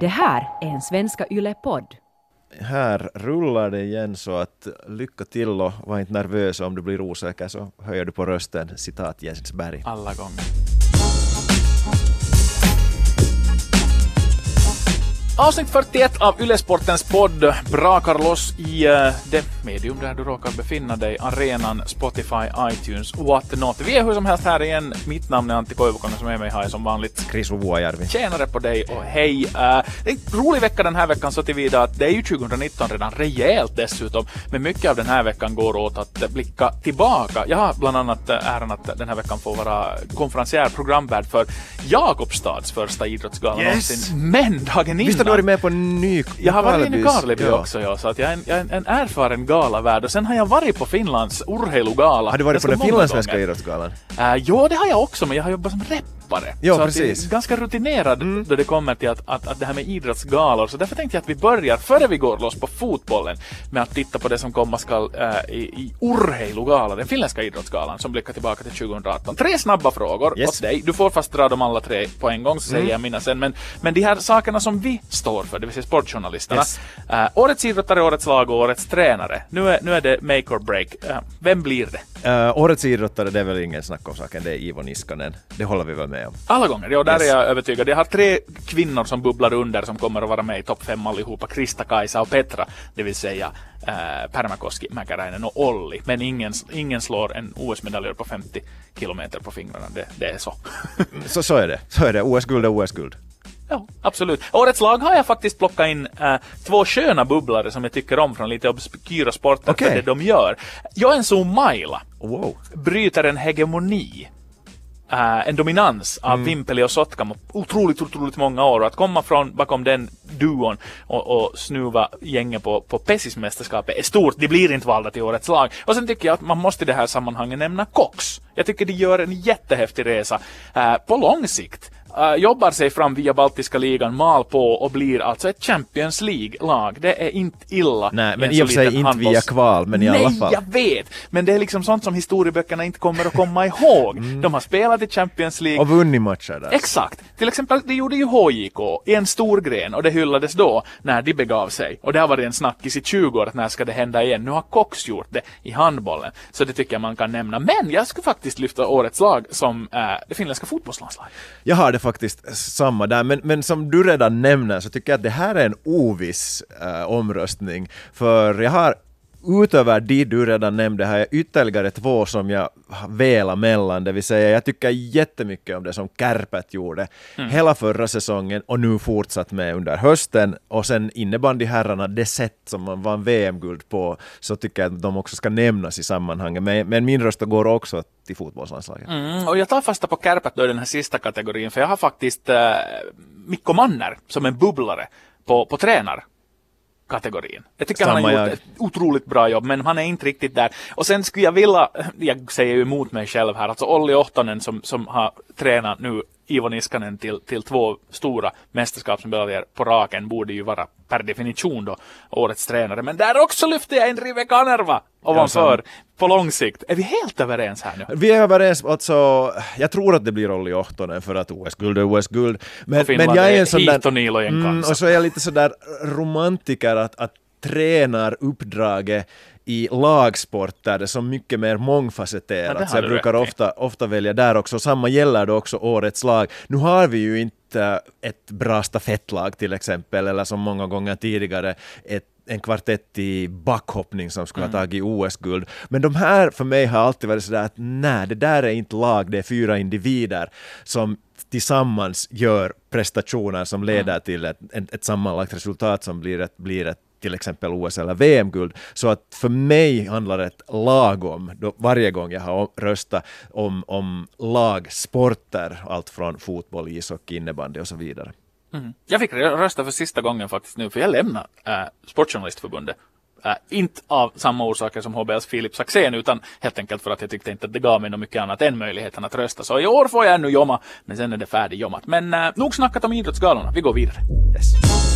Det här är en Svenska Yle-podd. Här rullar det igen så att lycka till och var inte nervös om du blir osäker så höjer du på rösten citat Jens Berg. Alla gånger. Avsnitt 41 av Ylesportens podd brakar loss i uh, det medium där du råkar befinna dig, arenan, Spotify, iTunes, what not. Vi är hur som helst här igen. Mitt namn är Antti Koivukonen som är med här som vanligt. Chris Vuojärvi. Tjenare på dig och hej! Uh, det är rolig vecka den här veckan så tillvida att det är ju 2019 redan rejält dessutom. Men mycket av den här veckan går åt att blicka tillbaka. Jag har bland annat äran att den här veckan få vara konferencier programvärd för Jakobstads första idrottsgala Yes! någonsin. Men dagen innan du varit med på ny jag har varit i Nykarleby Ja. också, ja, så att jag är en, jag är en, en erfaren galavärd. Och sen har jag varit på Finlands urheilugala. Har du varit på den finlandssvenska idrottsgalan? Uh, jo, det har jag också, men jag har jobbat som reppare. Ja, så precis. Mm. Att ganska rutinerad då det kommer till att, att, att det här med idrottsgalor. Så därför tänkte jag att vi börjar, före vi går loss på fotbollen, med att titta på det som komma skall uh, i, i urheilugala, den finländska idrottsgalan, som blickar tillbaka till 2018. Tre snabba frågor Yes. åt dig. Du får fast dra dem alla tre på en gång, så säger jag mina sen. Men, men de här sakerna som vi står för, det vill säga sportjournalisterna. Yes. Uh, årets idrottare, årets lag och årets tränare. Nu är, nu är det make or break. Uh, vem blir det? Årets idrottare, det är väl ingen snack om saken, det är Ivo Niskanen. Det håller vi väl med om. Alla gånger, ja där Yes. är jag övertygad. Jag har tre kvinnor som bubblar under som kommer att vara med i topp fem allihopa. Krista, Kajsa och Petra. Det vill säga äh, Pärmäkoski, Mäkäräinen och Olli. Men ingen, ingen slår en OS-medaljör på 50 kilometer på fingrarna. Det, det är så. Så, så är det. Så är det. OS-guld är OS-guld. ja, absolut. Årets lag har jag faktiskt plockat in äh, två sköna bubblare som jag tycker om från lite obskyra sporter Okej. för det de gör. Joensuu Maila Wow. bryter en hegemoni. Eh, en dominans av Mm. Vimpeli och Sotkamo otroligt, otroligt många år. Och att komma från bakom den duon och, och snuva gänget på, på Pessis-mästerskapet är stort. De blir inte valda till årets lag. Och sen tycker jag att man måste i det här sammanhanget nämna Cox. Jag tycker de gör en jättehäftig resa eh, på lång sikt. Eh, jobbar sig fram via Baltiska ligan, mal på och blir alltså ett Champions League-lag. Det är inte illa. Nej, men en i och för sig inte via handbolls- kval, men i Nej, alla fall. jag vet! Men det är liksom sånt som historieböckerna inte kommer att komma ihåg. De har spelat i Champions League. Mm. Och vunnit matcher där. Exakt! Till exempel, det gjorde ju HJK i en stor gren och det hyllades då när de begav sig. Och det har varit en snackis i 20 år att när ska det hända igen? Nu har Cox gjort det i handbollen. Så det tycker jag man kan nämna. Men jag skulle faktiskt lyfta årets lag som äh, det finländska fotbollslandslaget. Jag har det faktiskt samma där, men, men som du redan nämner så tycker jag att det här är en oviss eh, omröstning. För jag har utöver de du redan nämnde har jag ytterligare två som jag velar mellan, det vill säga jag tycker jättemycket om det som Kärpät gjorde hela förra säsongen och nu fortsatt med under hösten. Och sen innebandyherrarna, det sätt som man vann VM-guld på, så tycker jag att de också ska nämnas i sammanhanget. Men, men min röst går också till fotbollslandslaget. Mm, och jag tar fasta på Kärpät då i den här sista kategorin, för jag har faktiskt äh, Mikko Manner som en bubblare på, på tränar kategorin. Jag tycker han Samma har gjort jag. ett otroligt bra jobb, men han är inte riktigt där. Och sen skulle jag vilja, jag säger ju emot mig själv här, alltså Olli Ohtonen som, som har tränat nu Ivo Niskanen till, till två stora mästerskapsmedaljer på raken borde ju vara per definition då årets tränare. Men där också lyfter jag in Rive Kanerva ovanför på lång sikt. Är vi helt överens här nu? Vi är överens, alltså, jag tror att det blir Olli Ohtonen för att OS-guld är OS-guld. Men, Och men jag är en sån där... och en Mm, och så är jag lite sådär romantiker att, att tränar uppdraget i lagsport där det är så mycket mer Ja, mångfacetterat. det så jag brukar ofta, ofta välja där också. Samma gäller då också årets lag. Nu har vi ju inte ett bra stafettlag till exempel, eller som många gånger tidigare ett en kvartett i backhoppning som skulle Mm. ha tagit OS-guld. Men de här för mig har alltid varit sådär att nej, det där är inte lag, det är fyra individer som tillsammans gör prestationer som Mm. leder till ett, ett, ett sammanlagt resultat som blir ett, blir ett till exempel OS eller VM-guld. Så att för mig handlar ett lag om, då, varje gång jag har röstat, om, om lagsporter, allt från fotboll, ishockey, innebandy och så vidare. Mm. Jag fick rösta för sista gången faktiskt nu, för jag lämnar äh, Sportjournalistförbundet. Äh, inte av samma orsaker som HBLs Filip Saxén, utan helt enkelt för att jag tyckte inte att det gav mig något mycket annat än möjligheten att rösta. Så i år får jag ännu jomma, men sen är det färdigjommat. Men äh, nog snackat om idrottsgalorna, vi går vidare. Yes.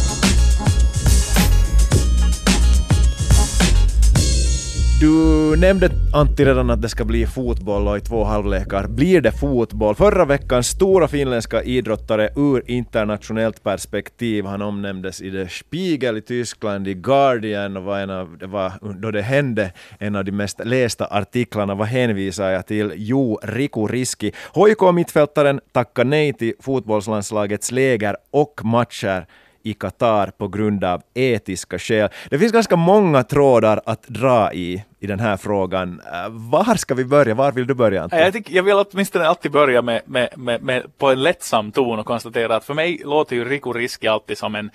Du nämnde Antti redan att det ska bli fotboll och i två halvlekar blir det fotboll. Förra veckans stora finländska idrottare ur internationellt perspektiv, han omnämndes i The Spiegel i Tyskland, i Guardian och var en av, det var då det hände en av de mest lästa artiklarna. Vad hänvisar jag till? Jo, Riku Riski. HIK-mittfältaren tackar nej till fotbollslandslagets läger och matcher i Qatar på grund av etiska skäl. Det finns ganska många trådar att dra i i den här frågan. Äh, var ska vi börja? Var vill du börja Anton? Jag, tycker, jag vill åtminstone alltid börja med, med, med, med, på en lättsam ton och konstatera att för mig låter ju Riku Riski alltid som en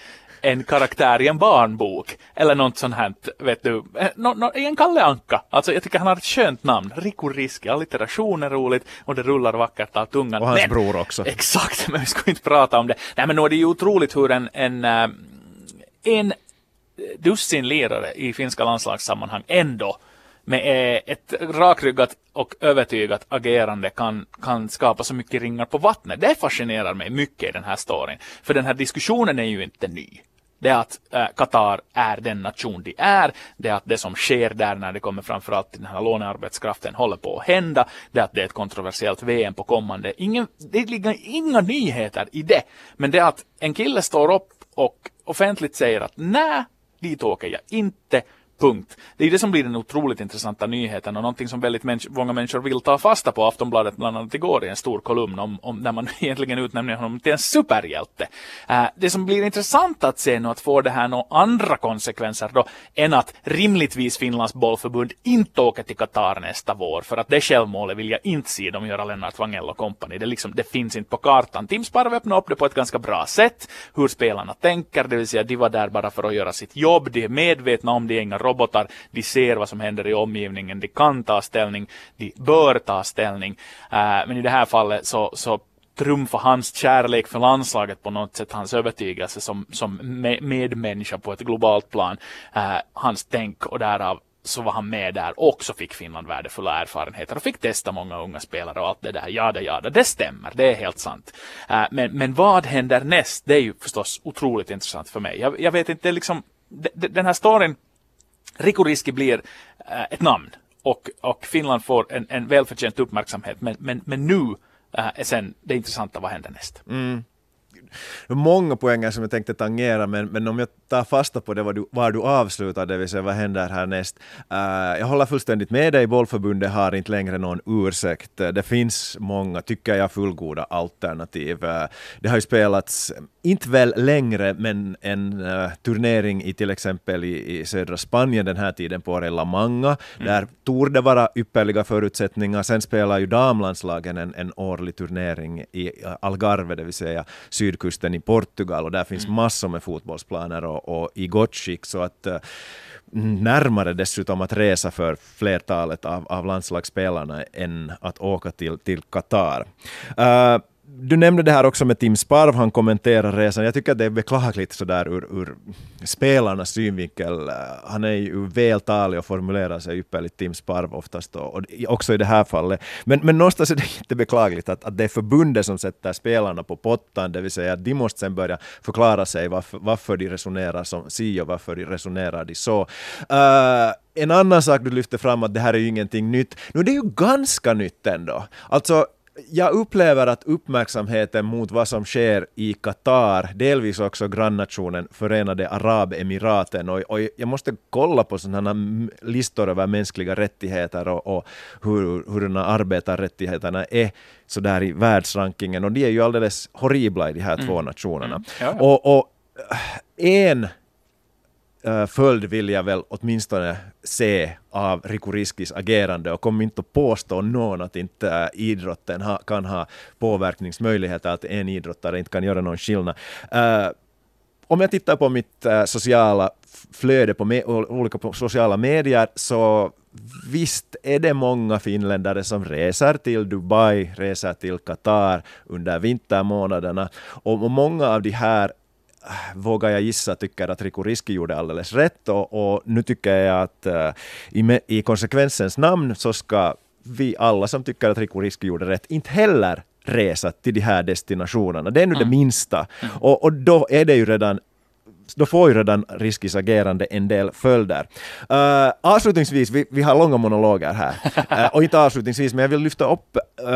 en karaktär i en barnbok. Eller något sånt här, vet du, eh, no, no, i en Kalle Anka. Alltså jag tycker han har ett skönt namn. Riku Riski, allitteration är roligt och det rullar vackert av tungan. Och hans men, bror också. Exakt, men vi ska inte prata om det. Nej men nu är det ju otroligt hur en, en, eh, en dussin lirare i finska landslagssammanhang ändå med eh, ett rakryggat och övertygat agerande kan, kan skapa så mycket ringar på vattnet. Det fascinerar mig mycket i den här storyn. För den här diskussionen är ju inte ny det är att äh, Qatar är den nation de är. Det är att det som sker där när det kommer framförallt till den här lånearbetskraften håller på att hända. Det är att det är ett kontroversiellt VM på kommande. Ingen, det ligger inga nyheter i det. Men det är att en kille står upp och offentligt säger att nej, dit åker jag inte. Punkt. Det är det som blir den otroligt intressanta nyheten och någonting som väldigt människ många människor vill ta fasta på. Aftonbladet bland annat igår i en stor kolumn om, om där man egentligen utnämner honom till en superhjälte. Äh, det som blir intressant att se nu att få det här några andra konsekvenser då än att rimligtvis Finlands bollförbund inte åker till Qatar nästa vår för att det självmålet vill jag inte se dem göra Lennart Wangell och kompani. Det, liksom, det finns inte på kartan. Tim Sparv öppnade upp det på ett ganska bra sätt. Hur spelarna tänker, det vill säga de var där bara för att göra sitt jobb. De är medvetna om det, är inga robotar, de ser vad som händer i omgivningen, de kan ta ställning, de bör ta ställning. Eh, men i det här fallet så, så trumfa hans kärlek för landslaget på något sätt, hans övertygelse som, som medmänniska på ett globalt plan, uh, hans tänk och därav så var han med där och så fick Finland värdefulla erfarenheter och fick testa många unga spelare och allt det där. Ja, det, ja, det det stämmer, det är helt sant. Äh, men, men vad händer näst? Det är ju förstås otroligt intressant för mig. Jag, jag vet inte, liksom, den här storyn Riku Riski blir äh, ett namn och, och Finland får en, en välförtjänt uppmärksamhet. Men, men, men nu äh, är sen det intressanta, vad händer näst? Mm många poänger som jag tänkte tangera, men, men om jag tar fasta på det var du, var du avslutar, det vill säga vad händer härnäst. Uh, jag håller fullständigt med dig, bollförbundet har inte längre någon ursäkt. Det finns många, tycker jag, fullgoda alternativ. Uh, det har ju spelats, inte väl längre, men en uh, turnering i till exempel i, i södra Spanien den här tiden på året, La Manga. Mm. Där torde det vara ypperliga förutsättningar. Sen spelar ju damlandslagen en, en årlig turnering i Algarve, det vill säga syd sydkusten i Portugal och där finns mm. massor med fotbollsplaner och, och i gott skick så att eh, närmare dessutom att resa för flertalet av, av landslagsspelarna än att åka till, till Qatar. Uh, du nämnde det här också med Tim Sparv, han kommenterar resan. Jag tycker att det är beklagligt sådär ur, ur spelarnas synvinkel. Eh, han är ju vältalig och formulerar sig ypperligt, Tim Sparv oftast, och, och också i det här fallet. Men, men någonstans är det inte beklagligt att, att det är förbundet som sätter spelarna på pottan, det vill säga att de måste sen börja förklara sig varför, varför de resonerar som si och varför de resonerar de så. Uh, en annan sak du lyfter fram att det här är ju ingenting nytt. Nu det är ju ganska nytt ändå. Alltså jag upplever att uppmärksamheten mot vad som sker i Qatar, delvis också grannationen Förenade Arabemiraten, och, och jag måste kolla på sådana listor över mänskliga rättigheter och, och hur, hurdana arbetarrättigheterna är så där i världsrankingen, och de är ju alldeles horribla i de här mm. två nationerna. Mm. Ja. Och, och en uh, Eh, följd vill jag väl åtminstone se av Riku Riskis agerande och kom inte att påstå någon att inte eh, idrotten ha, kan ha påverkningsmöjligheter, att en idrottare inte kan göra någon skillnad. Uh, om jag tittar på mitt uh, sociala flöde på me olika på sociala medier så visst är det många finländare som reser till Dubai, reser till Qatar under vintermånaderna och många av de här vågar jag gissa, tycker att Riku Riski gjorde alldeles rätt och, och nu tycker jag att uh, i, i konsekvensens namn så ska vi alla som tycker att Riku Riski gjorde rätt inte heller resa till de här destinationerna. Det är nu mm. det minsta. Mm. Och, och då är det ju redan då får ju redan Riskis agerande en del följder. Uh, avslutningsvis, vi, vi har långa monologer här, uh, och inte avslutningsvis, men jag vill lyfta upp uh,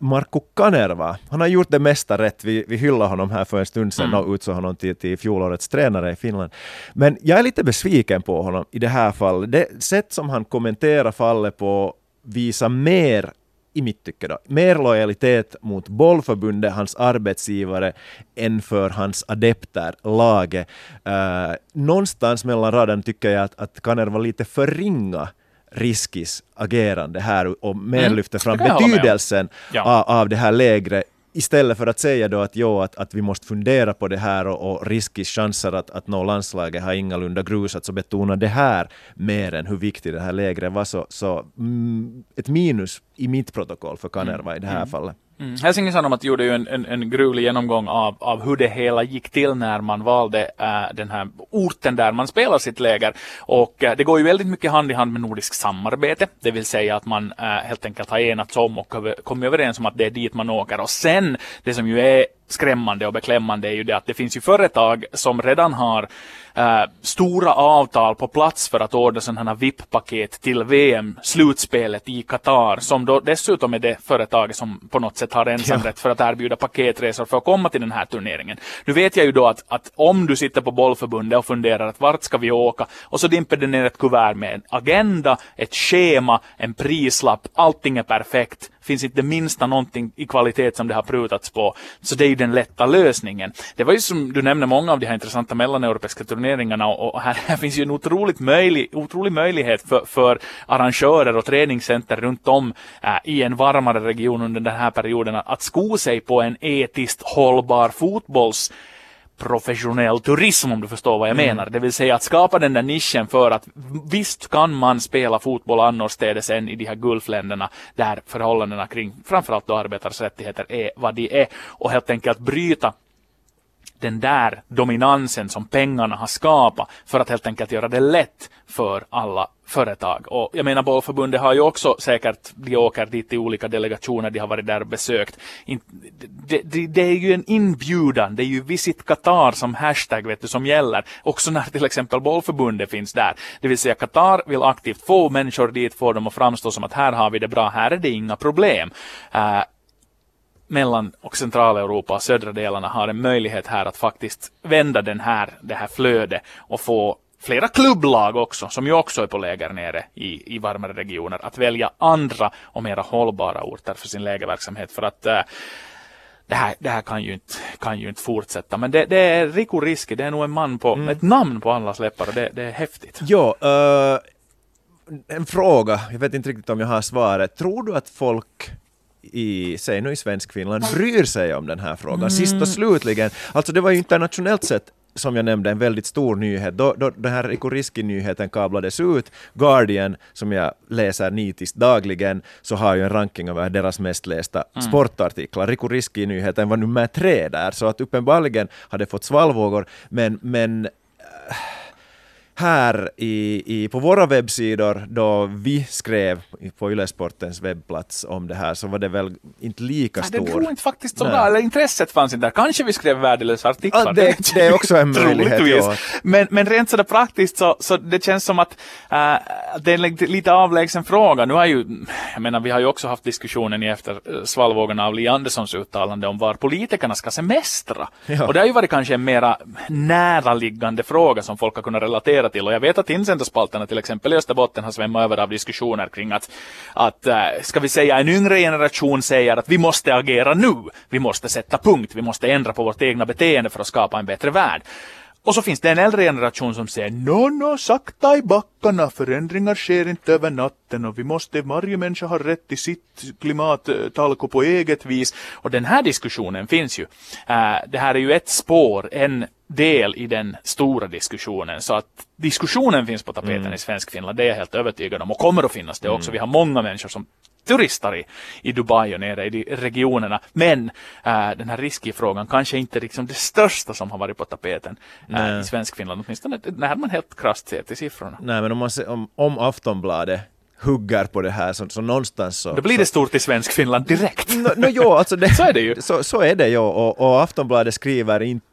Marko Kanerva. Han har gjort det mesta rätt. Vi, vi hyllade honom här för en stund sedan mm. och utsåg honom till, till fjolårets tränare i Finland. Men jag är lite besviken på honom i det här fallet. Det sätt som han kommenterar fallet på visar mer i mitt tycke då, mer lojalitet mot bollförbundet, hans arbetsgivare, än för hans adepter, laget. Uh, någonstans mellan raderna tycker jag att, att Kaner var lite för ringa Riskis agerande här och mer mm. lyfter fram betydelsen ja. av, av det här lägre istället för att säga då att, jo, att, att vi måste fundera på det här och, och Riskis chanser att, att nå landslaget har ingalunda grusats och betona det här mer än hur viktigt det här lägret var. Så, så mm, ett minus i mitt protokoll för Kanerva i det här mm. fallet. Mm. Helsingin Sanomat gjorde ju en, en, en gruvlig genomgång av, av hur det hela gick till när man valde äh, den här orten där man spelar sitt läger. Och äh, det går ju väldigt mycket hand i hand med nordisk samarbete, det vill säga att man äh, helt enkelt har enats om och kommit överens om att det är dit man åker. Och sen, det som ju är skrämmande och beklämmande är ju det att det finns ju företag som redan har äh, stora avtal på plats för att ordna sådana här VIP-paket till VM-slutspelet i Qatar, som då dessutom är det företaget som på något sätt har ensamrätt för att erbjuda paketresor för att komma till den här turneringen. Nu vet jag ju då att, att om du sitter på bollförbundet och funderar att vart ska vi åka och så dimper det ner ett kuvert med en agenda, ett schema, en prislapp, allting är perfekt finns inte det minsta någonting i kvalitet som det har prutats på. Så det är ju den lätta lösningen. Det var ju som du nämnde många av de här intressanta mellaneuropeiska turneringarna och, här, här, finns ju en otroligt möjlig, otrolig möjlighet för, för arrangörer och träningscenter runt om äh, i en varmare region under den här perioden att sko sig på en etiskt hållbar fotbolls professionell turism om du förstår vad jag mm. menar. Det vill säga att skapa den där nischen för att visst kan man spela fotboll annorstädes än i de här Gulfländerna där förhållandena kring framförallt då arbetares rättigheter är vad de är och helt enkelt bryta den där dominansen som pengarna har skapat för att helt enkelt göra det lätt för alla företag. Och jag menar bollförbundet har ju också säkert, de åker dit i olika delegationer, de har varit där och besökt. Det, det, det, är ju en inbjudan, det är ju Visit Qatar som hashtag vet du, som gäller. Också när till exempel bollförbundet finns där. Det vill säga Qatar vill aktivt få människor dit, få dem att framstå som att här har vi det bra, här är det inga problem. Uh, mellan och Centraleuropa och södra delarna har en möjlighet här att faktiskt vända den här, det här flödet och få flera klubblag också, som ju också är på läger nere i, i varmare regioner, att välja andra och mera hållbara orter för sin lägerverksamhet. För att äh, det här, det här kan, ju inte, kan ju inte fortsätta. Men det, det är Riku Riski, det är nog en man på, mm. ett namn på alla läppar och det, det är häftigt. Ja, uh, en fråga, jag vet inte riktigt om jag har svaret. Tror du att folk i, säg nu i svensk Finland, bryr sig om den här frågan. Mm. Sist och slutligen, alltså det var ju internationellt sett som jag nämnde, en väldigt stor nyhet. Då, då den här Ikoriski-nyheten kablades ut, Guardian, som jag läser nitiskt dagligen, så har ju en ranking över deras mest lästa mm. sportartiklar. Ikoriski-nyheten var nummer tre där, så att uppenbarligen har det fått svallvågor, men, men äh, här i, i, på våra webbsidor, då vi skrev på Ylesportens webbplats om det här, så var det väl inte lika stor. Det tror inte faktiskt så bra, eller intresset fanns inte där. Kanske vi skrev värdelösa artiklar. Ja, det, det är också en möjlighet. ja. men, men rent sådär praktiskt så, så det känns som att äh, det är en lite avlägsen fråga. Nu har ju, jag menar, vi har ju också haft diskussionen i efter äh, svallvågorna av Li Anderssons uttalande om var politikerna ska semestra. Ja. Och det har ju varit kanske en mera näraliggande fråga som folk har kunnat relatera till. Och jag vet att insändarspalterna till exempel i Österbotten har svämmat över av diskussioner kring att, att eh, ska vi säga en yngre generation säger att vi måste agera nu. Vi måste sätta punkt. Vi måste ändra på vårt egna beteende för att skapa en bättre värld. Och så finns det en äldre generation som säger no, no, sakta i backarna, förändringar sker inte över natten och vi måste, varje människa har rätt till sitt klimattalko på eget vis. Och den här diskussionen finns ju. Uh, det här är ju ett spår, en del i den stora diskussionen. Så att diskussionen finns på tapeten mm. i svensk Finland, det är jag helt övertygad om. Och kommer att finnas det också. Mm. Vi har många människor som turistar i, i Dubai och nere i de regionerna. Men äh, den här riskfrågan kanske inte liksom det största som har varit på tapeten äh, i svensk Finland. Åtminstone när man helt krasst ser till siffrorna. Nej, men om, man ser, om, om Aftonbladet hugger på det här så, så någonstans så... Då blir det stort i svensk Finland direkt. No, no, jo, alltså det, så är det ju. Så, så är det ju och, och Aftonbladet skriver inte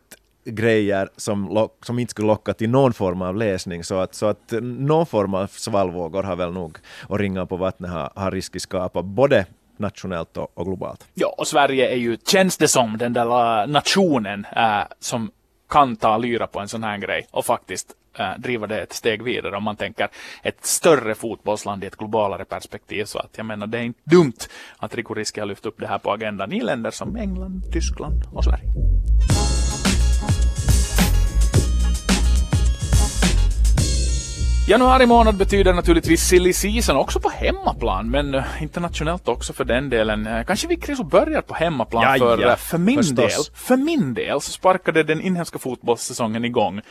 grejer som, lock, som inte skulle locka till någon form av läsning. Så att, så att någon form av svallvågor har väl nog och ringa på vattnet har, har risk att skapa både nationellt och, och, globalt. Ja, och Sverige är ju, känns det som, den där nationen äh, som kan ta lyra på en sån här grej och faktiskt äh, driva det ett steg vidare om man tänker ett större fotbollsland i ett globalare perspektiv. Så att jag menar, det är inte dumt att Rico Riski har lyft upp det här på agendan i länder som England, Tyskland och Sverige. Januari månad betyder naturligtvis silly season också på hemmaplan, men eh, internationellt också för den delen. Eh, kanske vi Chris börjar på hemmaplan ja, för, för min förstås. del. För min del så sparkade den inhemska fotbollssäsongen igång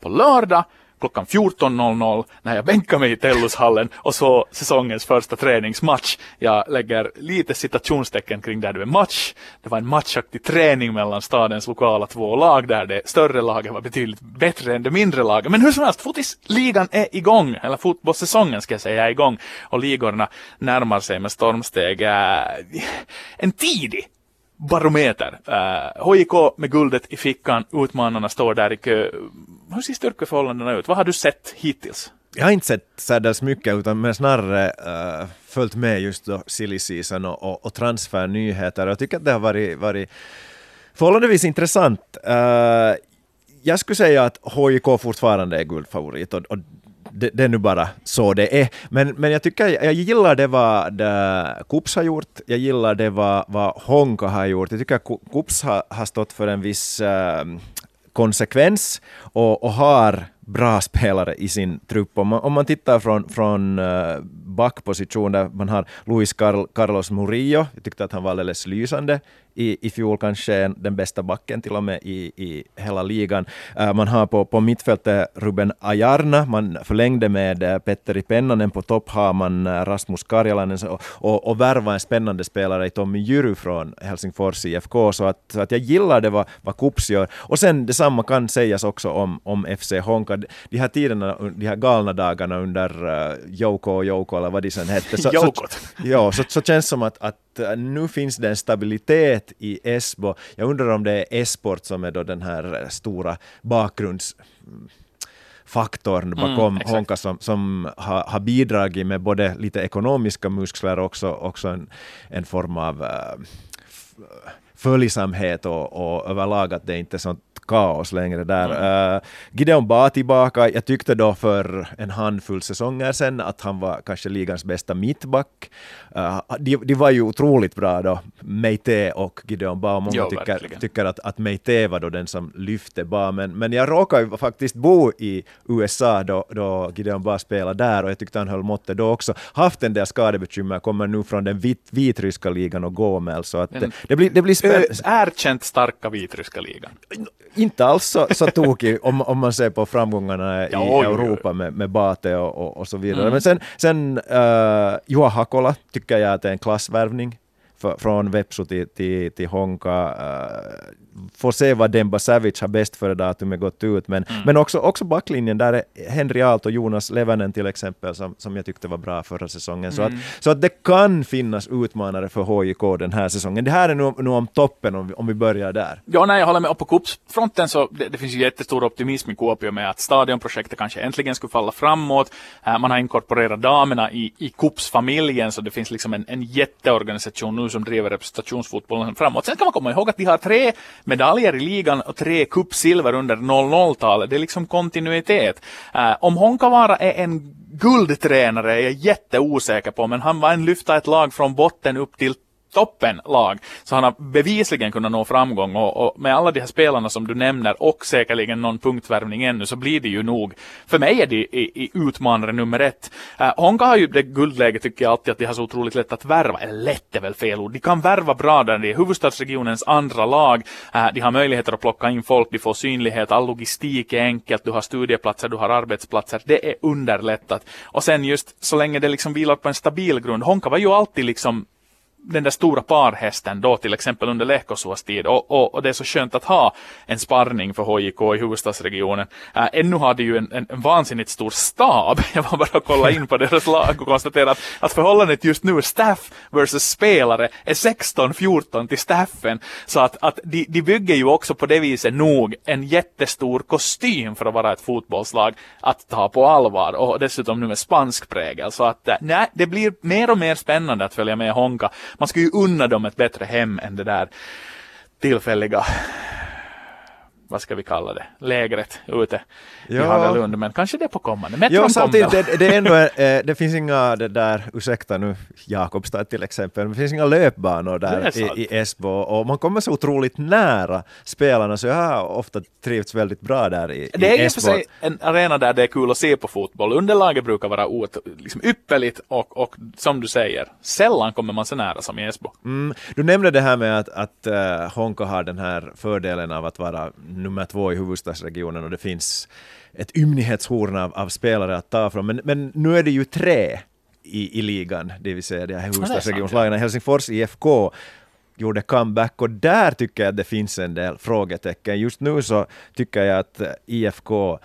på lördag klockan 14.00 när jag bänkar mig i Tellushallen och så säsongens första träningsmatch. Jag lägger lite citationstecken kring där det är match. Det var en matchaktig träning mellan stadens lokala två lag där det större laget var betydligt bättre än det mindre laget. Men hur som helst, fotisligan är igång, eller fotbollssäsongen ska jag säga är igång och ligorna närmar sig med stormsteg. Eh, en tidig barometer. Eh, uh, HIK med guldet i fickan, utmanarna står där i kö. Hur ser styrkeförhållandena ut? Vad har du sett hittills? Jag har inte sett särdeles mycket utan men snarare uh, följt med just då silly season och, och, och transfernyheter. Jag tycker att det har varit, varit förhållandevis intressant. Uh, jag skulle säga att HIK fortfarande är guldfavorit och, och det, det, är nu bara så det är. Men, men jag tycker, jag gillar det vad Kups har gjort, jag gillar det vad, vad Honka har gjort. Jag tycker Kups har, har stått för en viss äh, konsekvens och, och har bra spelare i sin trupp. Om man, om man tittar från, från eh, backposition där man har Luis Carl, Carlos Murillo, jag tyckte att han var alldeles lysande i, i fjol, kanske den bästa backen till och med i, i hela ligan. Uh, man har på, på mittfältet Ruben Ajarna, man förlängde med uh, Petteri Pennanen, på topp har man uh, Rasmus Karjalainen och, och, och värva en spännande spelare i Tommy Jyry från Helsingfors IFK, så att, så att jag gillar det vad, vad Kups gör. Och sen detsamma kan sägas också om, om FC Honka. De här tiderna, de här galna dagarna under uh, Jouko och Jouko, eller vad de sen hette, så, så, ja, så, så känns som att, att nu finns det en stabilitet i Esbo. Jag undrar om det är Esport som är då den här stora bakgrunds faktorn mm, bakom mm, Honka som, som har, har, bidragit med både lite ekonomiska muskler och också, också en, en form av uh, följsamhet och, och överlag att det inte är sånt kaos längre där. Mm. Uh, Gideon Ba tillbaka. Jag tyckte då för en handfull säsonger sedan att han var kanske ligans bästa mittback. Uh, de, de, var ju otroligt bra då, Meite och Gideon Ba. Många jo, tycker, tycker att, att Meite var då den som lyfte Ba, men, men jag råkade ju faktiskt bo i USA då, då Gideon Ba spelade där och jag tyckte han höll måttet då också. Haft en del skadebekymmer, kommer nu från den vit, vitryska ligan och Gomel, så att det, det, blir, det blir spännande. Erkänt starka vitryska ligan inte alls så, så tokig om, om man ser på framgångarna i ja, Europa med, med Bate och, och, och så vidare. Mm. Men sen, sen uh, Juha Hakola tycker jag att är en klassvärvning för, från Vepsu till, till, till Honka. Uh, får se vad Demba Savic har bäst före datumet gått ut, men, mm. men också, också backlinjen, där är Henry Alt och Jonas Levanen till exempel, som, som jag tyckte var bra förra säsongen. Så, mm. att, så att det kan finnas utmanare för HJK den här säsongen. Det här är nu, nu om toppen, om vi, om vi börjar där. Ja, nej, jag håller med. Och på Kups-fronten så det, det finns ju jättestor optimism i Kuopio med att stadionprojektet kanske äntligen skulle falla framåt. Uh, man har inkorporerat damerna i, i Kups-familjen, så det finns liksom en, en jätteorganisation nu som driver representationsfotbollen framåt. Sen kan man komma ihåg att de har tre medaljer i ligan och tre cupsilver under 00-talet. Det är liksom kontinuitet. Uh, om Honkavara är en guldtränare är jag jätteosäker på, men han var en lyfta ett lag från botten upp till toppenlag. Så han har bevisligen kunnat nå framgång och, och, med alla de här spelarna som du nämner och säkerligen någon punktvärvning ännu så blir det ju nog, för mig är det i, i utmanare nummer ett. Uh, Honka har ju det guldläget tycker jag alltid att de har så otroligt lätt att värva, eller lätt är väl fel ord, de kan värva bra där. Det är huvudstadsregionens andra lag, uh, de har möjligheter att plocka in folk, de får synlighet, all logistik är enkelt, du har studieplatser, du har arbetsplatser, det är underlättat. Och sen just så länge det liksom vilar på en stabil grund, Honka var ju alltid liksom den där stora parhästen då till exempel under Lehkosuas tid och, och, och, det är så skönt att ha en sparring för HJK i huvudstadsregionen. Äh, ännu har de ju en, en, en vansinnigt stor stab. Jag var bara och kolla in på deras lag och konstatera att, att förhållandet just nu staff versus spelare är 16-14 till staffen. Så att, att de, de bygger ju också på det viset nog en jättestor kostym för att vara ett fotbollslag att ta på allvar och dessutom nu med spansk prägel. Så att äh, nej, det blir mer och mer spännande att följa med Honka. Man ska ju unna dem ett bättre hem än det där tillfälliga vad ska vi kalla det, lägret ute ja. i Hagalund, men kanske det på kommande. Metron ja, samtidigt, det, det, är ändå, eh, det finns inga, det där, ursäkta nu Jakobstad till exempel, men det finns inga löpbanor där i, i Esbo och man kommer så otroligt nära spelarna så jag har ofta trivts väldigt bra där i, Det är i ju för sig en arena där det är kul att se på fotboll. Underlaget brukar vara oet, liksom ypperligt och, och som du säger, sällan kommer man så nära som i Esbo. Mm, du nämnde det här med att, att uh, Honka har den här fördelen av att vara nummer två i huvudstadsregionen och det finns ett ymnighetshorn av, av spelare att ta från. Men, men nu är det ju tre i, i ligan, det vill säga de här huvudstadsregionslagen. Helsingfors IFK gjorde comeback och där tycker jag att det finns en del frågetecken. Just nu så tycker jag att IFK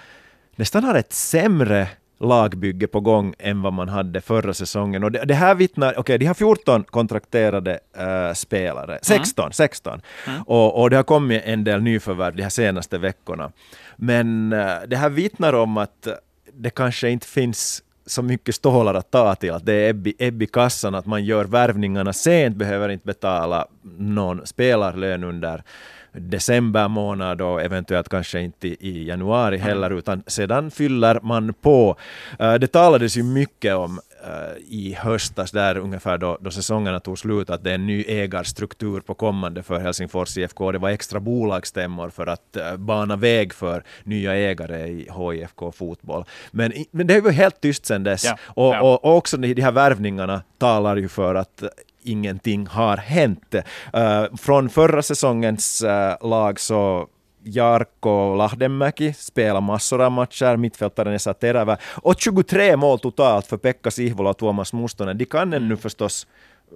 nästan har ett sämre lagbygge på gång än vad man hade förra säsongen. Och det, det här vittnar, okej, okay, de har 14 kontrakterade äh, spelare, 16, mm. 16. Mm. Och, och det har kommit en del nyförvärv de här senaste veckorna. Men äh, det här vittnar om att det kanske inte finns så mycket stålar att ta till, att det är ebb, ebb i kassan, att man gör värvningarna sent, behöver inte betala någon spelarlön under december månad och eventuellt kanske inte i januari heller, utan sedan fyller man på. Eh, det talades ju mycket om eh, i höstas, där ungefär då, då säsongerna tog slut, att det är en ny ägarstruktur på kommande för Helsingfors IFK. Det var extra bolagsstämmor för att uh, bana väg för nya ägare i HIFK Fotboll. Men, men det är ju helt tyst sedan dess. Ja, och, ja. Och, och, också de här värvningarna talar ju för att ingenting har hänt. Uh, från förra säsongens uh, lag så Jarkko Lahdenmäki spelar massor av matcher, mittfältaren Esa Terävä och 23 mål totalt för Pekka Sihvola och Tuomas Mustonen. De kan ännu förstås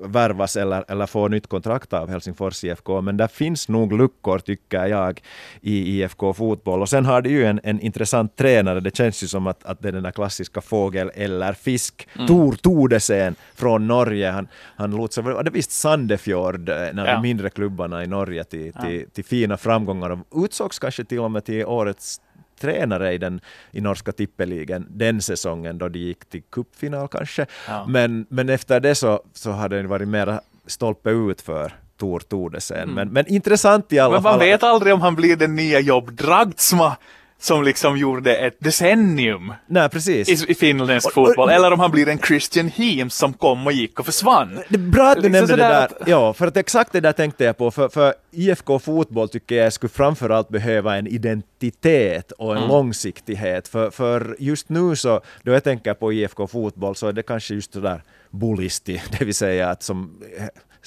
värvas eller, eller få nytt kontrakt av Helsingfors IFK, men där finns nog luckor tycker jag i IFK Fotboll. Och sen har det ju en, en intressant tränare, det känns ju som att, att det är den där klassiska fågel eller fisk, mm. Tor Tordesen från Norge. Han, han lotsade, var det visst Sandefjord, eh, när ja. de mindre klubbarna i Norge till, till, till fina framgångar och utsågs kanske till och med till årets tränare i, den, i norska tippeligan den säsongen då de gick till cupfinal kanske. Ja. Men, men efter det så, så har det varit mera stolpe ut för Tor Tordesen. Mm. Men, men intressant i alla men fall. Man vet aldrig om han blir den nya Jobb Dragtsma som liksom gjorde ett decennium Nej, precis. i, i finländsk fotboll. Eller om han blir en Christian Heems som kom och gick och försvann. Det är bra att du liksom nämnde det där. Att... Ja, för att exakt det där tänkte jag på. För, för IFK Fotboll tycker jag skulle framförallt behöva en identitet och en mm. långsiktighet. För, för just nu så, då jag tänker på IFK Fotboll så är det kanske just det där bullisti, det vill säga att som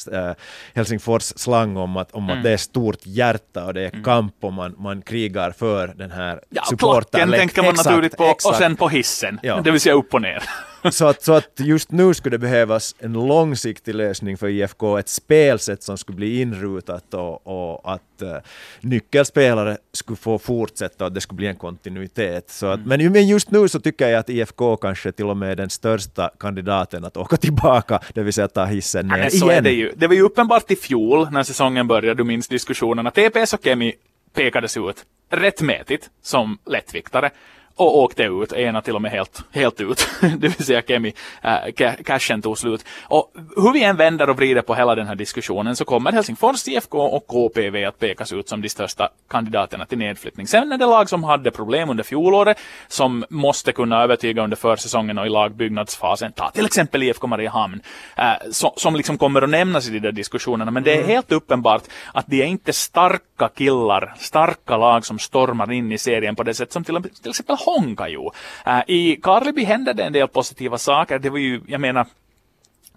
äh, Helsingfors slang om att, om mm. att det är stort hjärta och det är mm. kamp och man, man krigar för den här ja, supporten. tänker man naturligt på exakt. och sen på hissen, ja. det vill säga upp och ner. Så, att, så att just nu skulle det behövas en långsiktig lösning för IFK, ett spelsätt som skulle bli inrutat och, och att uh, nyckelspelare skulle få fortsätta och att det skulle bli en kontinuitet. Så att, mm. Men just nu så tycker jag att IFK kanske till och med är den största kandidaten att åka tillbaka, det vill säga ta hissen ner ja, igen. det, ju. det var ju uppenbart i fjol när säsongen började, du minns diskussionerna, TPS och Kemi pekades ut rättmätigt som lättviktare och åkte ut, ena till och med helt, helt ut, det vill säga Kemi, äh, cashen tog slut. Och hur vi än vänder och vrider på hela den här diskussionen så kommer Helsingfors IFK och KPV att pekas ut som de största kandidaterna till nedflyttning. Sen är det lag som hade problem under fjolåret som måste kunna övertyga under försäsongen och i lagbyggnadsfasen. Ta till exempel IFK Mariehamn äh, som, som liksom kommer att nämnas i de där diskussionerna. Men det är mm. helt uppenbart att de är inte starka killar, starka lag som stormar in i serien på det sätt som till, till exempel Honka ju. Äh, I Karleby hände det en del positiva saker. Det var ju, jag menar,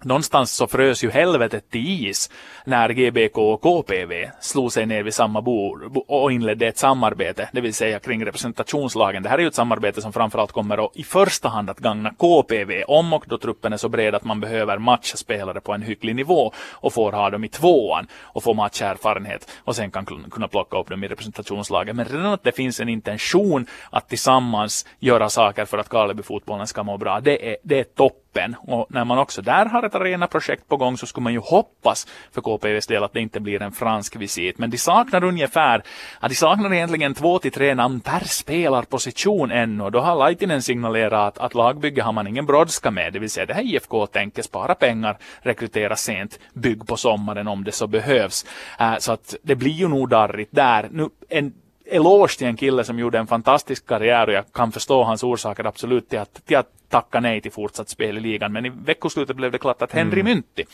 Någonstans så frös ju helvetet till is när GBK och KPV slog sig ner vid samma bord och inledde ett samarbete, det vill säga kring representationslagen. Det här är ju ett samarbete som framförallt kommer att i första hand att gagna KPV om och då truppen är så bred att man behöver matcha spelare på en hygglig nivå och får ha dem i tvåan och få matcherfarenhet och sen kan kunna plocka upp dem i representationslagen. Men redan att det finns en intention att tillsammans göra saker för att Karlebyfotbollen ska må bra, det är, det är toppen. Och när man också där har ett arenaprojekt på gång så skulle man ju hoppas för KPVs del att det inte blir en fransk visit. Men de saknar ungefär, ja, de saknar egentligen två till tre namn per spelarposition ännu. Då har Laitinen signalerat att, att lagbygge har man ingen brådska med, det vill säga det här IFK tänker spara pengar, rekrytera sent, bygg på sommaren om det så behövs. Uh, så att det blir ju nog darrigt där. Nu, en, eloge till en kille som gjorde en fantastisk karriär och jag kan förstå hans orsaker absolut till att, till att tacka nej till fortsatt spel i ligan. Men i veckoslutet blev det klart att Henry mm. Mynti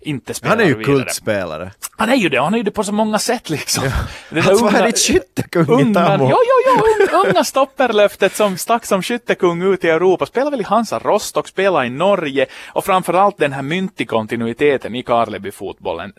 inte spelar Han är ju vidare. kultspelare. Han är ju det, han är ju det på så många sätt liksom. Ja. Det alltså, unga, är skyttekung i Tammo. Jo, jo, jo, unga stopperlöftet som stack som skyttekung ut i Europa. Spelar väl i Hansa Rostock, spelar i Norge och framförallt den här Mynti-kontinuiteten i Karleby-fotbollen.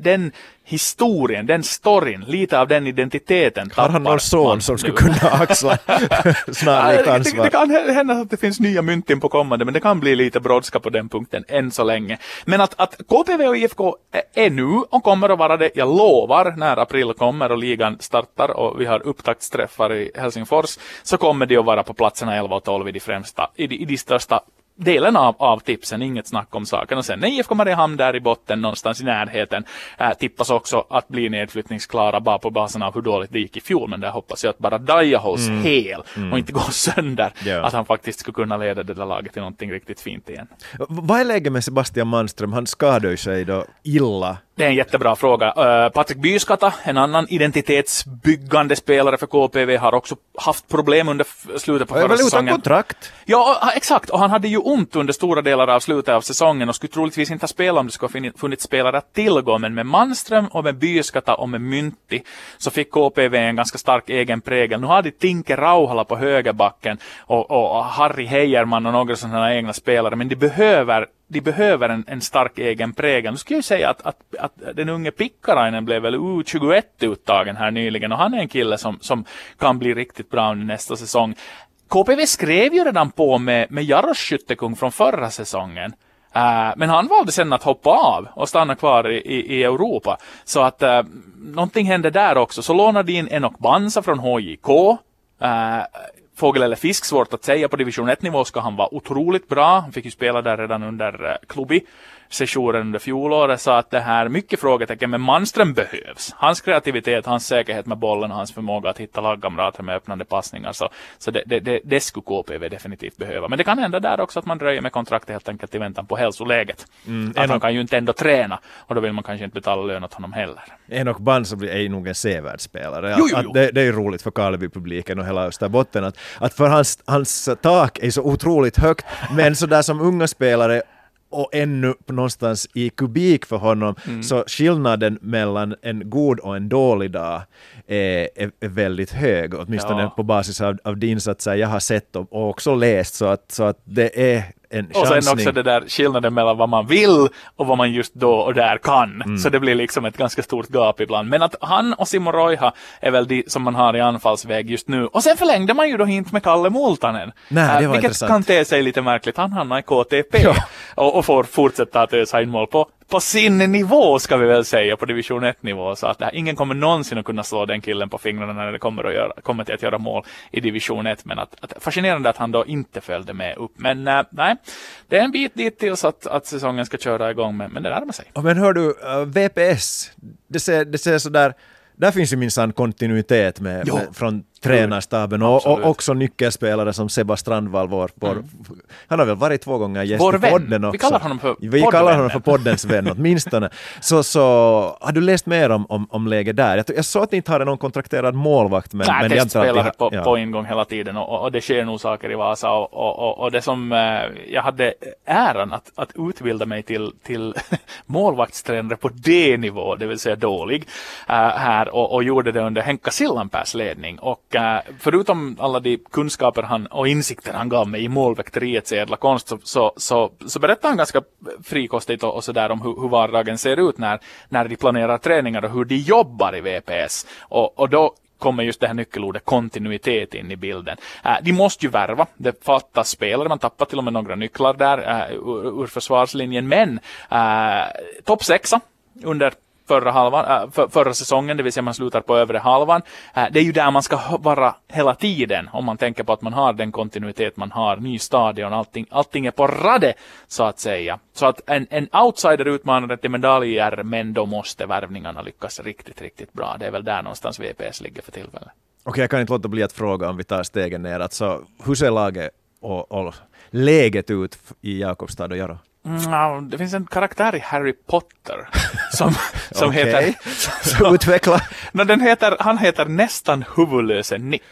Den historien, den storyn, lite av den identiteten Har han någon son som skulle kunna axla snarlikt ansvar? Det, det, kan hända att det finns nya myntin på kommande, men det kan bli lite brådska på den punkten än så länge. Men att, att KPV och IFK är nu och kommer att vara det, jag lovar, när april kommer och ligan startar och vi har upptaktsträffar i Helsingfors, så kommer de att vara på platserna 11 och 12 i de främsta, i de, i de största delen av, av tipsen, inget snack om saken. Och sen är IFK Mariehamn där i botten någonstans i närheten. Äh, tippas också att bli nedflyttningsklara bara på basen av hur dåligt det gick i fjol. Men där hoppas jag att bara Daja hålls mm. hel mm. och inte går sönder. Yeah. Att han faktiskt skulle kunna leda det där laget till någonting riktigt fint igen. Vad är läget med Sebastian Manström? Han skadade sig då illa det är en jättebra fråga. Uh, Patrik Byskata, en annan identitetsbyggande spelare för KPV, har också haft problem under slutet på förra väl säsongen. utan kontrakt? Ja, exakt. Och han hade ju ont under stora delar av slutet av säsongen och skulle troligtvis inte ha spelat om det skulle funnits spelare att tillgå. Men med Manström och med Byskata och med Mynti så fick KPV en ganska stark egen prägel. Nu har de Tinke Rauhala på högerbacken och, och Harry Heijerman och några sådana egna spelare, men de behöver de behöver en, en stark egen prägel. Nu skulle jag säga att, att, att den unge Pikkarainen blev väl U21-uttagen här nyligen och han är en kille som, som kan bli riktigt bra under nästa säsong. KPV skrev ju redan på med, med Jaros skyttekung från förra säsongen. Uh, men han valde sen att hoppa av och stanna kvar i, i, i Europa. Så att uh, någonting hände där också. Så lånade de in Enok Bansa från HJK. Uh, eh, fågel eller fisk, svårt att säga. På division 1-nivå ska han vara otroligt bra. Han fick ju spela där redan under eh, klubbi sessionen under fjolåret så att det här, mycket frågetecken, men Manström behövs. Hans kreativitet, hans säkerhet med bollen och hans förmåga att hitta lagkamrater med öppnande passningar, så, så det, det, det, det skulle KPV definitivt behöva. Men det kan hända där också att man dröjer med kontraktet helt enkelt i väntan på hälsoläget. Mm, att han kan ju inte ändå träna och då vill man kanske inte betala lön åt honom heller. Enok Bansa är nog en sevärd spelare. Jo, jo, jo. Det, det, är roligt för Karleby-publiken och hela Österbotten att, att för hans, hans tak är så otroligt högt, men sådär som unga spelare och ännu någonstans i kubik för honom, mm. så skillnaden mellan en god och en dålig dag är, är, är väldigt hög, åtminstone ja. på basis av, av de insatser jag har sett och, och också läst, så att, så att det är en Och sen också det där skillnaden mellan vad man vill och vad man just då och där kan. Mm. Så det blir liksom ett ganska stort gap ibland. Men att han och Simon Roiha är väl de som man har i anfallsväg just nu. Och sen förlängde man ju då inte med Kalle Multanen. Nej, det var äh, vilket intressant. kan te sig lite märkligt. Han hamnar i KTP ja. och, och, får fortsätta att ösa in mål på på sin nivå ska vi väl säga, på division 1 nivå. Så att här, ingen kommer någonsin att kunna slå den killen på fingrarna när det kommer, att göra, kommer till att göra mål i division 1. Men att, att fascinerande att han då inte följde med upp. Men äh, nej, det är en bit dit tills att, att säsongen ska köra igång, men, men det närmar sig. Men hör du, uh, VPS, det ser, det ser sådär där finns ju minsann kontinuitet med, med, från tränarstaben och, och, också nyckelspelare som Seba Strandvall, vår, vår mm. han har väl varit två gånger gäst vår i podden också. Vi kallar honom för Vi kallar honom för poddens vän åtminstone. Så, så har du läst mer om, om, om läget där? Jag, jag såg att ni inte hade någon kontrakterad målvakt. Men, Nej, men testspelare på, ja. på ingång hela tiden och, och, det sker nog saker i Vasa och, och, och det som eh, jag hade äran att, att utbilda mig till, till målvaktstränare på D-nivå, det vill säga dålig, uh, här och, och gjorde det under Henka Sillanpääs ledning. Och äh, förutom alla de kunskaper han, och insikter han gav mig i målväkteriets ädla konst så, så, så, så berättar han ganska frikostigt och, och sådär om hur, hur vardagen ser ut när, när de planerar träningar och hur de jobbar i VPS. Och, och då kommer just det här nyckelordet kontinuitet in i bilden. Äh, de måste ju värva, det fattas spelare, man tappar till och med några nycklar där äh, ur, ur försvarslinjen, men äh, topp sexa under förra, halvan, äh, för, förra säsongen, det vill säga man slutar på övre halvan. Äh, det är ju där man ska vara hela tiden om man tänker på att man har den kontinuitet man har, ny stadion, allting, allting är på rade så att säga. Så att en, en outsider utmanare till medaljer, men då måste värvningarna lyckas riktigt, riktigt bra. Det är väl där någonstans VPS ligger för tillfället. Okej, jag kan inte låta bli att fråga om vi tar stegen ner. Alltså, hur ser laget och, och läget ut i Jakobstad och Jaro? Mm, det finns en karaktär i Harry Potter som, som Okej. heter... Så utveckla. No, den heter, han heter nästan huvudlöse Nick.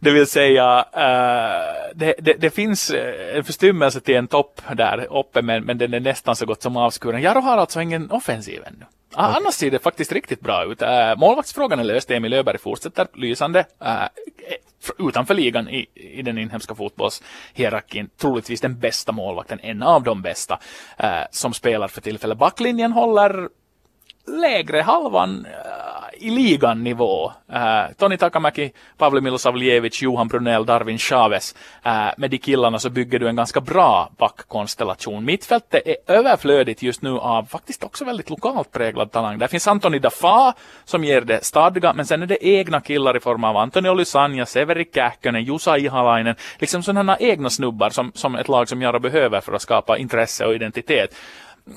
Det vill säga, eh, det, det, det finns eh, en förstymmelse till en topp där uppe, men, men den är nästan så gott som avskuren. Jaro har alltså ingen offensiv ännu. Ah, Annars ser det faktiskt riktigt bra ut. Uh, målvaktsfrågan är löst. Emil Öberg fortsätter lysande. Uh, utanför ligan i, i den inhemska fotbollshierarkin. Troligtvis den bästa målvakten, en av de bästa, eh, som spelar för tillfället. Backlinjen håller lägre halvan eh, i ligan nivå. Uh, Toni Takamäki, Pavli Milosavljevic, Johan Brunell, Darwin Chavez. Uh, med de killarna så bygger du en ganska bra backkonstellation. Mittfältet är överflödigt just nu av faktiskt också väldigt lokalt präglad talang. Där finns Antoni Dafa som ger det stadga, men sen är det egna killar i form av Antoni Olysanja, Severi Kähkönen, Jusa Ihalainen. Liksom sådana egna snubbar som, som ett lag som Jaro behöver för att skapa intresse och identitet.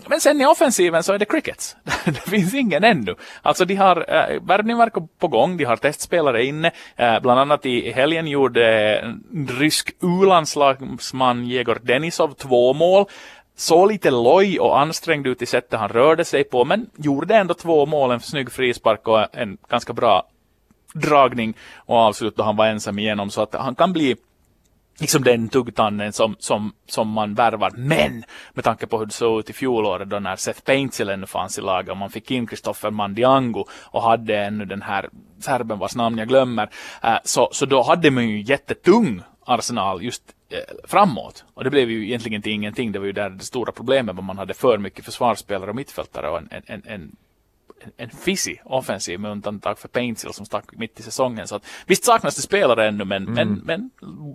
Men sen i offensiven så är det crickets. det finns ingen ännu. Alltså de har äh, värvningar på gång, de har testspelare inne. Äh, bland annat i helgen gjorde äh, rysk U-landslagsman Jegor Denisov två mål. Så lite loj och ansträngd ut i sättet han rörde sig på, men gjorde ändå två mål, en snygg frispark och en ganska bra dragning och avslut då han var ensam igenom. Så att han kan bli liksom den tuggtannen som, som, som man värvar. Men med tanke på hur det såg ut i fjolåret då när Seth Paintsil ännu fanns i laget och man fick in Kristoffer Mandiango och hade ännu den här serben vars namn jag glömmer. Eh, så, så då hade man ju jättetung arsenal just eh, framåt. Och det blev ju egentligen till ingenting. Det var ju där det stora problemet var man hade för mycket försvarsspelare och mittfältare och en, en, en, en fissig offensiv med undantag för Paintsil som stack mitt i säsongen. Så att, visst saknas det spelare ännu men, Mm. men, men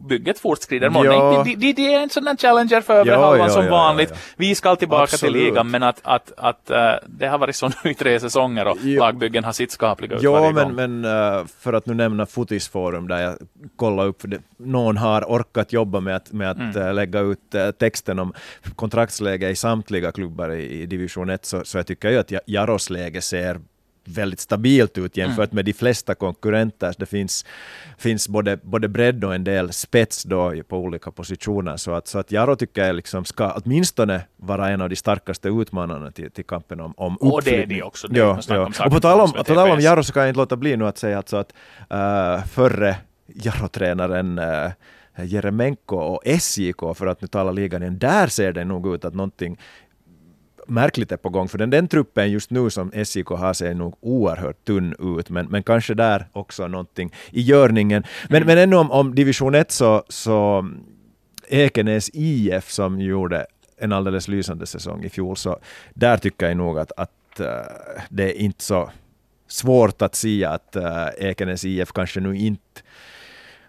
bygget fortskrider. Ja. Ja. De, de, de är en sån där challenger för övre Ja, halvan ja, som ja, vanligt. Vi ska tillbaka Absolut. till ligan men att, att, att äh, det har varit så nu i tre säsonger och Ja. lagbyggen har sitt skapliga ut Ja, varje men, gång. men eh, för att nu nämna Fotisforum där jag kollade upp, det, någon har orkat jobba med att, med att Mm. eh, lägga ut texten om kontraktsläge i samtliga klubbar i, i division 1, så, så jag tycker ju att Ja- Jaros läge ser väldigt stabilt ut jämfört Mm. med de flesta konkurrenter. Det finns, finns både, både bredd och en del spets då på olika positioner. Så att, så att Jaro tycker jag liksom ska åtminstone vara en av de starkaste utmanarna till, till kampen om, om Och det är uppflyttning. de också. Det Ja, ja. Och på tal om, på tal om. Jaro så kan jag inte låta bli nu att säga alltså att uh, förre Jaro-tränaren uh, Jeremenko och SJK, för att nu tala ligan igen, där ser det nog ut att någonting märkligt är på gång, för den, den truppen just nu som SJK har ser nog oerhört tunn ut, men, men kanske där också någonting i görningen. Men, Mm. men ännu om, om division 1 så, så Ekenäs IF som gjorde en alldeles lysande säsong i fjol, så där tycker jag nog att, att eh, det är inte så svårt att säga att uh, Ekenäs IF kanske nu inte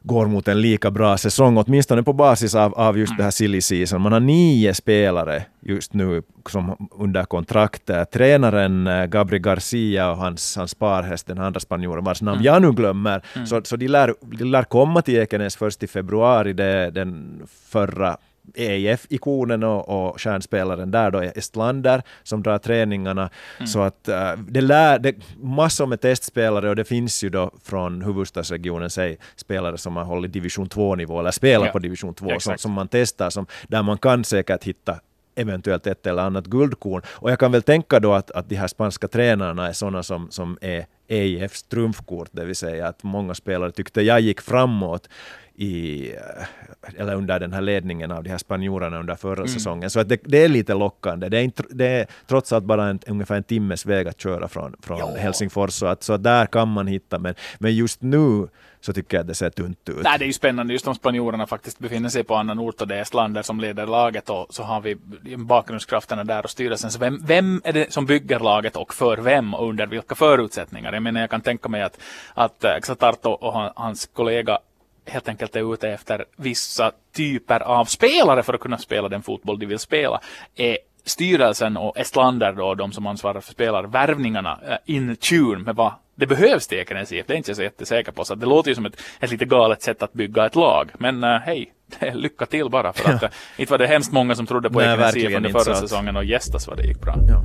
går mot en lika bra säsong, åtminstone på basis av, av just det här silly season. Man har nio spelare just nu som under kontrakt. Tränaren eh, Gabri Garcia och hans, hans parhäst, den andra spanjoren vars namn jag nu glömmer. Så, så de, lär, de lär komma till Ekenäs först i februari, det den förra EIF-ikonen och, och stjärnspelaren där då är Estlander som drar träningarna. Så att eh, det lär, det, massor med testspelare och det finns ju då från huvudstadsregionen säg, spelare som har hållit division 2-nivå eller spelar Ja, på division 2 som, exakt. som man testar, som, där man kan säkert hitta eventuellt ett eller annat guldkorn. Och jag kan väl tänka då att, att de här spanska tränarna är sådana som, som är EIFs trumfkort, det vill säga att många spelare tyckte jag gick framåt i, eh, eller under den här ledningen av de här spanjorerna under förra Mm. säsongen. Så att det, det är lite lockande. Det är, inte, det är trots allt bara en, ungefär en timmes väg att köra från, från. Helsingfors, så, att, så där kan man hitta, men, men just nu så tycker jag att det ser tunt ut. Nej, det är ju spännande just om spanjorerna faktiskt befinner sig på annan ort och det är Slander som leder laget och så har vi bakgrundskrafterna där och styrelsen. Så vem, vem är det som bygger laget och för vem och under vilka förutsättningar? Jag menar, jag kan tänka mig att, att eh, Xatarto och han, hans kollega helt enkelt är ute efter vissa typer av spelare för att kunna spela den fotboll de vill spela. Är styrelsen och Estlander då, de som ansvarar för spelarvärvningarna, eh, in tune med vad det behövs till Ekenäs IF. Det är inte jag så jättesäker på. Så det låter ju som ett, ett lite galet sätt att bygga ett lag. Men eh, hej, lycka till bara. För att, eh, inte var det hemskt många som trodde på Ekenäs IF under förra säsongen och gästas vad det gick bra. Ja.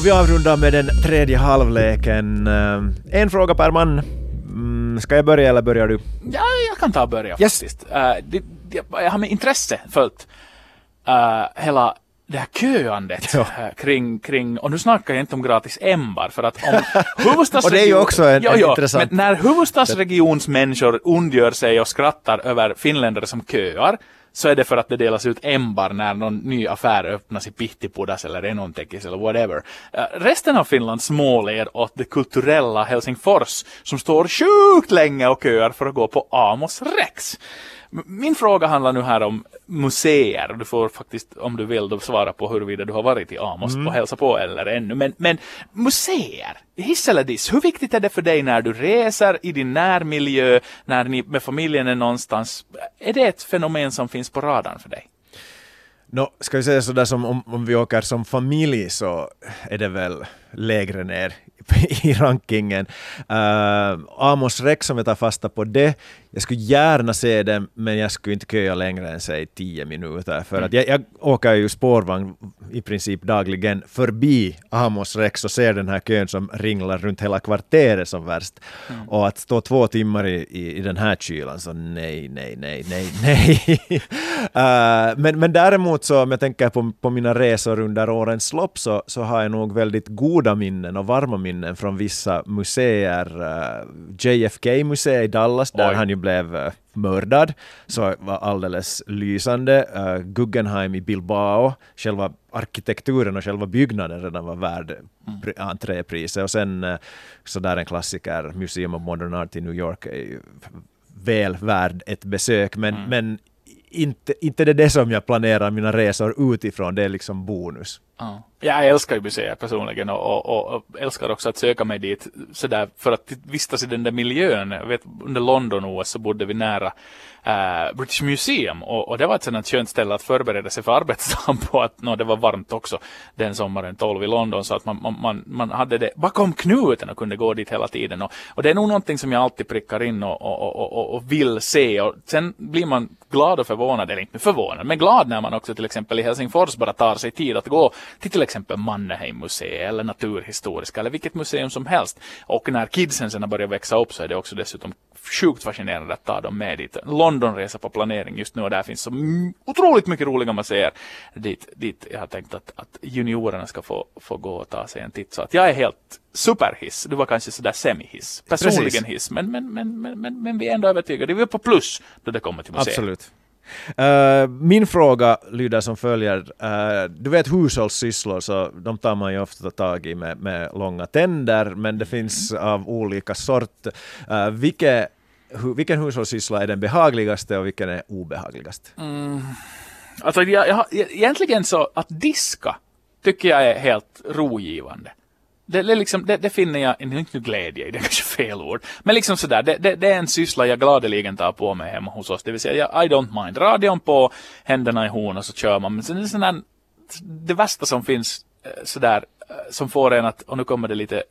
Och vi avrundar med den tredje halvleken. Eh, En fråga per man. Mm, Ska jag börja eller börjar du? Ja, jag kan ta och börja Yes. faktiskt. Det, jag har med intresse följt eh, hela det här köandet Ja. kring, kring, och nu snackar jag inte om gratis ämbar för att om huvudstadsregion... Och det är ju också en- en intressant- Men när huvudstadsregionsmänniskor ondgör sig och skrattar över finländare som köar så är det för att det delas ut ämbar när någon ny affär öppnas i Pihtipudas eller Enontekis eller whatever. Eh, resten av Finland småler åt det kulturella Helsingfors som står sjukt länge och köar för att gå på Amos Rex. Min fråga handlar nu här om museer. Du får faktiskt, om du vill, då svara på huruvida du har varit i Amos och hälsa på eller ännu. Men, men museer, hiss eller diss, hur viktigt är det för dig när du reser i din närmiljö, när ni med familjen är någonstans? Är det ett fenomen som finns på radarn för dig? Nå, ska vi säga sådär som om, om vi åker som familj så är det väl lägre ner i rankingen. Uh, Amos Rex om jag tar fasta på det. Jag skulle gärna se det men jag skulle inte köa längre än säg 10 minuter. För att jag, jag åker ju spårvagn i princip dagligen förbi Amos Rex och ser den här kön som ringlar runt hela kvarteret som värst. Och att stå två timmar i, i, i den här kylan så nej, nej, nej, nej, nej. Eh, men, men däremot så om jag tänker på, på mina resor under årens lopp så, så har jag nog väldigt goda minnen och varma minnen från vissa museer. Uh, JFK-museet i Dallas där Oj. han ju blev eh, mördad, så var alldeles lysande. Uh, Guggenheim i Bilbao, själva arkitekturen och själva byggnaden redan var värd pri- entrépriset. Och sen sådär en klassiker, Museum of Modern Art i New York är ju väl värd ett besök, men, men inte, inte det är det som jag planerar mina resor utifrån, det är liksom bonus. Ja. Jag älskar ju museer personligen och, och, och, och älskar också att söka mig dit sådär för att vistas i den där miljön. Jag vet, under London-OS så bodde vi nära äh, British Museum och, och det var ett sådant skönt ställe att förbereda sig för arbetsdagen på att no, det var varmt också den sommaren 12 i London så att man, man, man, man hade det bakom knuten och kunde gå dit hela tiden. Och, och det är nog någonting som jag alltid prickar in och, och, och, och, och vill se och sen blir man glad och förvånad, eller inte förvånad, men glad när man också till exempel i Helsingfors bara tar sig tid att gå till till exempel Mannerheim museet eller Naturhistoriska eller vilket museum som helst. Och när kidsen sen har börjat växa upp så är det också dessutom sjukt fascinerande att ta dem med dit. Londonresa på planering just nu och där finns så otroligt mycket roliga museer dit, dit jag har tänkt att, att juniorerna ska få, få gå och ta sig en titt. Så att jag är helt superhiss. Du var kanske sådär semihiss. Personligen Precis. hiss. Men, men, men, men, men, men vi är ändå övertygade. Vi är på plus då det kommer till museer. Absolut. Eh, min fråga lyder som följer. Eh, du vet hushållssysslor, så de tar man ju ofta tag i med, med långa tänder, men det finns av olika sort. Uh, vilke, hu, vilken hushållssyssla är den behagligaste och vilken är obehagligast? Alltså jag, jag, har- egentligen så att diska tycker jag är helt rogivande. Det, det, liksom, det, det finner jag, inte nu glädje i, det är kanske fel ord. Men liksom sådär, det, det, det är en syssla jag gladeligen tar på mig hemma hos oss. Det vill säga, jag, I don't mind. Radion på, händerna i horn och så kör man. Men sen är det sån där, det värsta som finns eh, sådär, eh, som får en att, och nu kommer det lite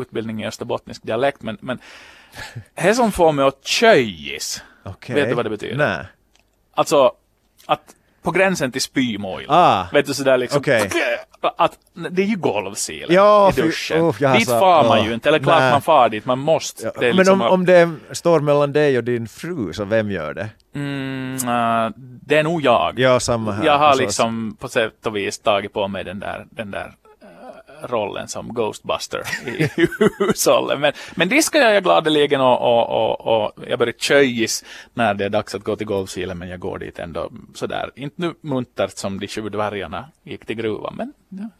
utbildning i österbottnisk dialekt, men, men det som får mig att tjöjis. Okej. Vet du vad det betyder? Nej. Alltså, att på gränsen till spymål. Ah. Vet du sådär liksom. Okej. Att, det är ju golvsilen Ja, i duschen. har dit far man åh, ju inte. Eller klart man far dit, man måste. Ja, men liksom om, om det står mellan dig och din fru, så vem gör det? Mm, äh, det är nog jag. Ja, samma här. jag har oss. liksom på sätt och vis tagit på mig den där, den där rollen som Ghostbuster i hushållet. Men, men diskar jag gladeligen och, och, och, och jag börjar köjis när det är dags att gå till golvsilen men jag går dit ändå sådär. Inte nu muntert som de sju dvärgarna gick till gruvan men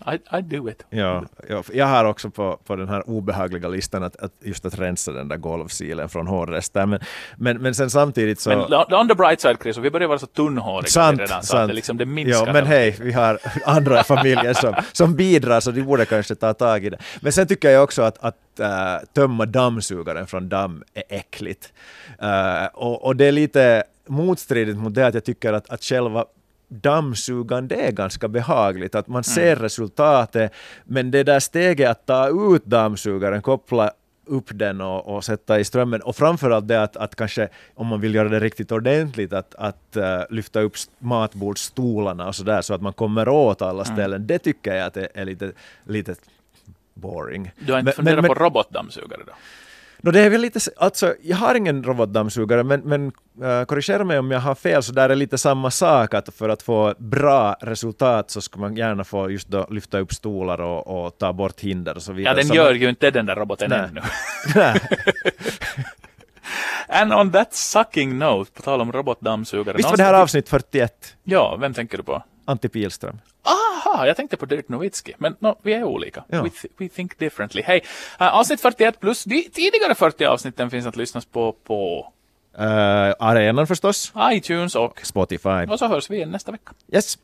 I, I do it. Ja, ja, jag har också på, på den här obehagliga listan att, att just att rensa den där golvsilen från hårrester. Men, men, men sen samtidigt så... Men on the bright side Chris, vi börjar vara så tunnhåriga Sant, redan så sant. att det, liksom, det minskar. Ja, men hej, vi har andra familjer som, som bidrar så de borde kanske ta tag i det. Men sen tycker jag också att, att äh, tömma dammsugaren från damm är äckligt. Äh, och, och det är lite motstridigt mot det att jag tycker att, att själva dammsugande är ganska behagligt, att man ser resultatet, men det där steget att ta ut dammsugaren, koppla upp den och, och sätta i strömmen och framförallt det att, att kanske om man vill göra det riktigt ordentligt att, att uh, lyfta upp st- matbordsstolarna och sådär så att man kommer åt alla ställen, det tycker jag att det är lite, lite boring. Du har inte Men- funderat men- på robotdammsugare då? No, det är väl lite, alltså, jag har ingen robotdammsugare, men, men uh, korrigera mig om jag har fel, så där är lite samma sak, att för att få bra resultat så ska man gärna få just då lyfta upp stolar och, och ta bort hinder och så vidare. Ja, den gör ju inte den där roboten Nej. ännu. And on that sucking note, på tal om robotdammsugare. Visst var det här avsnitt 41, Ja, vem tänker du på? Antti Pilström? Aha, jag tänkte på Dirk Nowitzki. Men no, vi är olika. Ja. We, th- we think differently. Hej, uh, avsnitt 41 plus de tidigare 40 avsnitten finns att lyssna på på Uh, arenan förstås, iTunes och, Spotify. och så hörs vi igen nästa vecka. Yes.